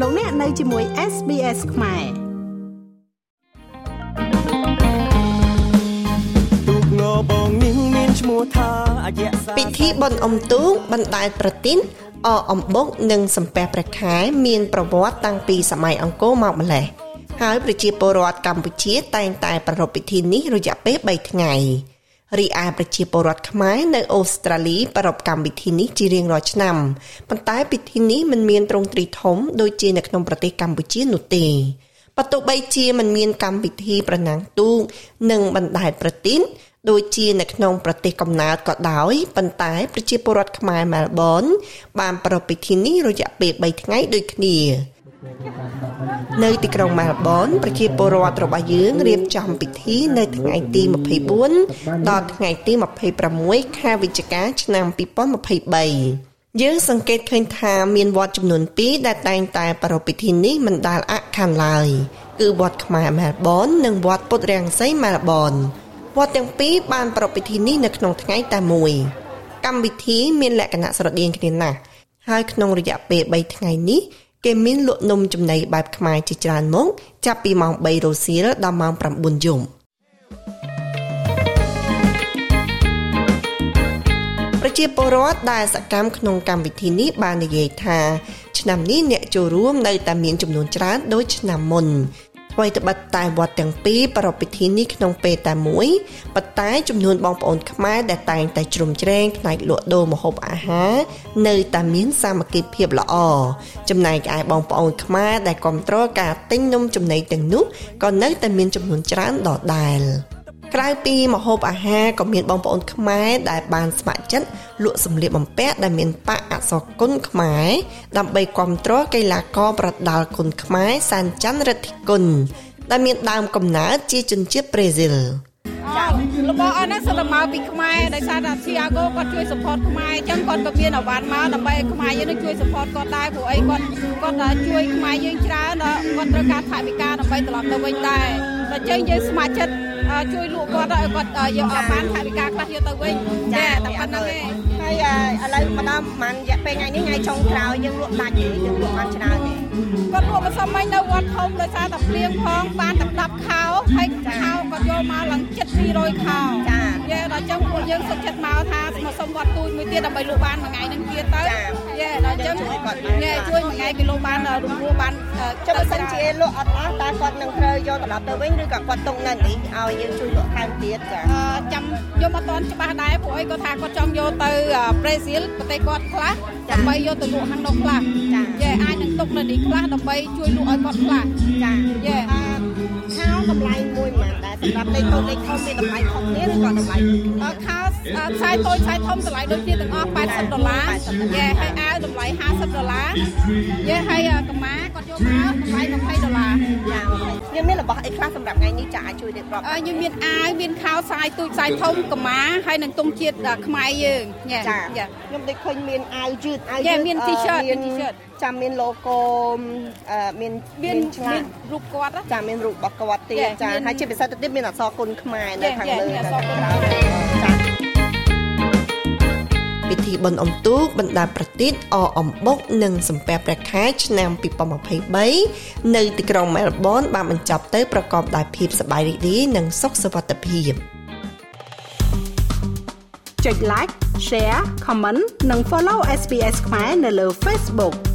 លោកអ្នកនៅជាមួយ SBS ខ្មែរទូកងបងនាងមានឈ្មោះថាអយៈពិធីបុណ្យអុំទូកបណ្ដាលប្រទីនអអំបុកនិងសំពះព្រះខែមានប្រវត្តិតាំងពីសម័យអង្គរមកម្ល៉េះហើយប្រជាពលរដ្ឋកម្ពុជាតែងតែប្រារព្ធពិធីនេះរយៈពេល3ថ្ងៃ រីឯប្រជាពលរដ្ឋខ្មែរនៅអូស្ត្រាលីប្រារព្ធកម្មវិធីនេះជារៀងរាល់ឆ្នាំប៉ុន្តែពិធីនេះមិនមានទ្រង់ទ្រីធំដូចជានៅក្នុងប្រទេសកម្ពុជានោះទេបើទោះបីជាមិនមានកម្មវិធីប្រណាំងទូកនិងបណ្ដែតប្រទីនដូចជានៅក្នុងប្រទេសកំណើតក៏ដោយប៉ុន្តែប្រជាពលរដ្ឋខ្មែរមែលប៊នបានប្រារព្ធពិធីនេះរយៈពេល3ថ្ងៃដូចគ្នា នៅទីក្រុងមែលប៊នប្រជាពលរដ្ឋរបស់យើងរៀបចំពិធីនៅថ្ងៃទី24ដល់ថ្ងៃទី26ខែវិច្ឆិកាឆ្នាំ2023យើងសង្កេតឃើញថាមានវត្តចំនួន2ដែលតែងតែប្រារព្ធពិធីនេះមិនដែលអខានឡើយគឺវត្តខ្មែរមែលប៊ននិងវត្តពុទ្ធរាំងសីមែលប៊នវត្តទាំងពីរបានប្រារព្ធពិធីនេះនៅក្នុងថ្ងៃតែមួយកម្មវិធីមានលក្ខណៈស្រដៀងគ្នាណាស់ហើយក្នុងរយៈពេល3ថ្ងៃនេះ គេមានលក់នំចំណីបែបខ្មែរជាច្រើនមុខចាប់ពីម៉ោង3រសៀលដល់ម៉ោង9យប់ប្រជាពលរដ្ឋដែលសកម្មក្នុងកម្មវិធីនេះបាននិយាយថា ឆ្នាំនេះអ្នកចូលរួមនៅតែមានចំនួនច្រើនដូចឆ្នាំមុន អ្វីត្បិតតែវត្តទាំងពីរប្រារព្ធពិធីនេះក្នុងពេលតែមួយប៉ុន្តែចំនួនបងប្អូនខ្មែរដែលតែងតែជ្រុំជ្រែងផ្នែកលក់ដូរម្ហូបអាហារនៅតែមានសាមគ្គីភាពល្អចំណែកឯបងប្អូនខ្មែរដែលគ្រប់គ្រងការទិញនំចំណីទាំងនោះក៏នៅតែមានចំនួនច្រើនដដែល។ ក្រៅពីម្ហូបអាហារក៏មានបងប្អូនខ្មែរដែលបានស្ម័គ្រចិត្តលក់សម្លៀកបំពាក់ដែលមានប៉ាក់អក្សរគុណខ្មែរដើម្បីគ្រប់គ្រងកីឡាករប្រដាល់គុណខ្មែរសានច័ន្ទរិទ្ធិគុណដែលមានដើមកំណើតជាជនជាតិប្រេស៊ីលចារបស់អស់ហ្នឹងសិតតែមកពីខ្មែរដោយសារតែ Thiago គាត់ជួយ support ខ្មែរអញ្ចឹងគាត់ក៏មានអាវ៉ាន់មកដើម្បីឲ្យខ្មែរយើងនឹងជួយ support គាត់ដែរព្រោះអីគាត់គាត់ជួយខ្មែរយើងច្រើនគាត់ត្រូវការថវិកាដើម្បីត្រឡប់ទៅវិញដែរតែអញ្ចឹងយើងស្ម័គ្រចិត្ត ជួយលក់គាត់ឲ្យគាត់យកបានថវិកាខ្លះយកទៅវិញចាតែប៉ុណ្្នឹងឯងហើយឥឡូវម្ដងប្រហែលរយៈពេលថ្ងៃនេះថ្ងៃចុងក្រោយយើងលក់ដាច់ទេយើងលក់បានច្រើនទេ គាត់លក់មិនសមមិញនៅវត្តធំដោយសារតែភ្លៀងផងបានតែ10ខោហើយខោក៏យកមកឡើងចិត្ត200ខោចាយេដល់ចឹងពួកយើងសុខចិត្តមកថាមកសុំវត្តទូចមួយទៀតដើម្បីលក់បានមួយថ្ងៃនឹងទៀតទៅយេដល់ចឹងយេជួយមួយថ្ងៃគេលក់បានរំលោះបានចុះបើសិនជាលក់អត់អស់តើគាត់នឹងត្រូវយកត្រឡប់ទៅវិញឬក៏គាត់ទុកនៅនេះឲ្យយើងជួយលក់ថែមទៀតចាចាំយកមកតន់ច្បាស់ដែរព្រោះអីគាត់ថាគាត់ចង់យកទៅប្រេស៊ីលប្រទេសគាត់ខ្លះដើម្បីយកទៅលក់ខាងនោះខ្លះចាយេអាចនឹងទុកនៅនេះខ្លះដើម្បីជួយលក់ឲ្យគាត់ខ្លះចាយេខោ តម្លៃមួយប៉ុន្មានដែរសម្រាប់លេខតូចលេខធំមានតម្លៃខុសគ្នាឬក៏តម្លៃខោខ្សែតូចខ្សែធំតម្លៃដូចគ្នាទាំងអស់80ដុល្លារយេហើយអាវតម្លៃ50ដុល្លារយេហើយកម្មាគាត់យកមកតម្លៃ20ដុល្លារចាខ្ញុំមានរបស់អីខ្លះសម្រាប់ថ្ងៃនេះចាអាចជួយរៀបរាប់អឺខ្ញុំមានអាវមានខោខ្សែទូចខ្សែធំកម្មាហើយនឹងទង់ជាតិខ្មែរយើងចាខ្ញុំដូចឃើញមានអាវយឺតអាវយឺតមាន T-shirt មាន T-shirt ចាំមាន logo មានមានឆ្លាតរូបគាត់ចាមានរូបរបស់គាត់ទៀតចាហើយជាពិសេសទៅទៀតមានអក្សរគុណខ្មែរនៅខាងលើចាពិធីបុណ្យអុំទូកបណ្ដាប្រទីតអអំបុកនិងសំពះព្រះខែឆ្នាំ2023នៅទីក្រុងមែលប៊នបានបញ្ចប់ទៅប្រកបដោយភាពសប្បាយរីករាយនិងសុខសុវត្ថិភាពចុច like share comment និង follow SPS ខ្មែរនៅលើ Facebook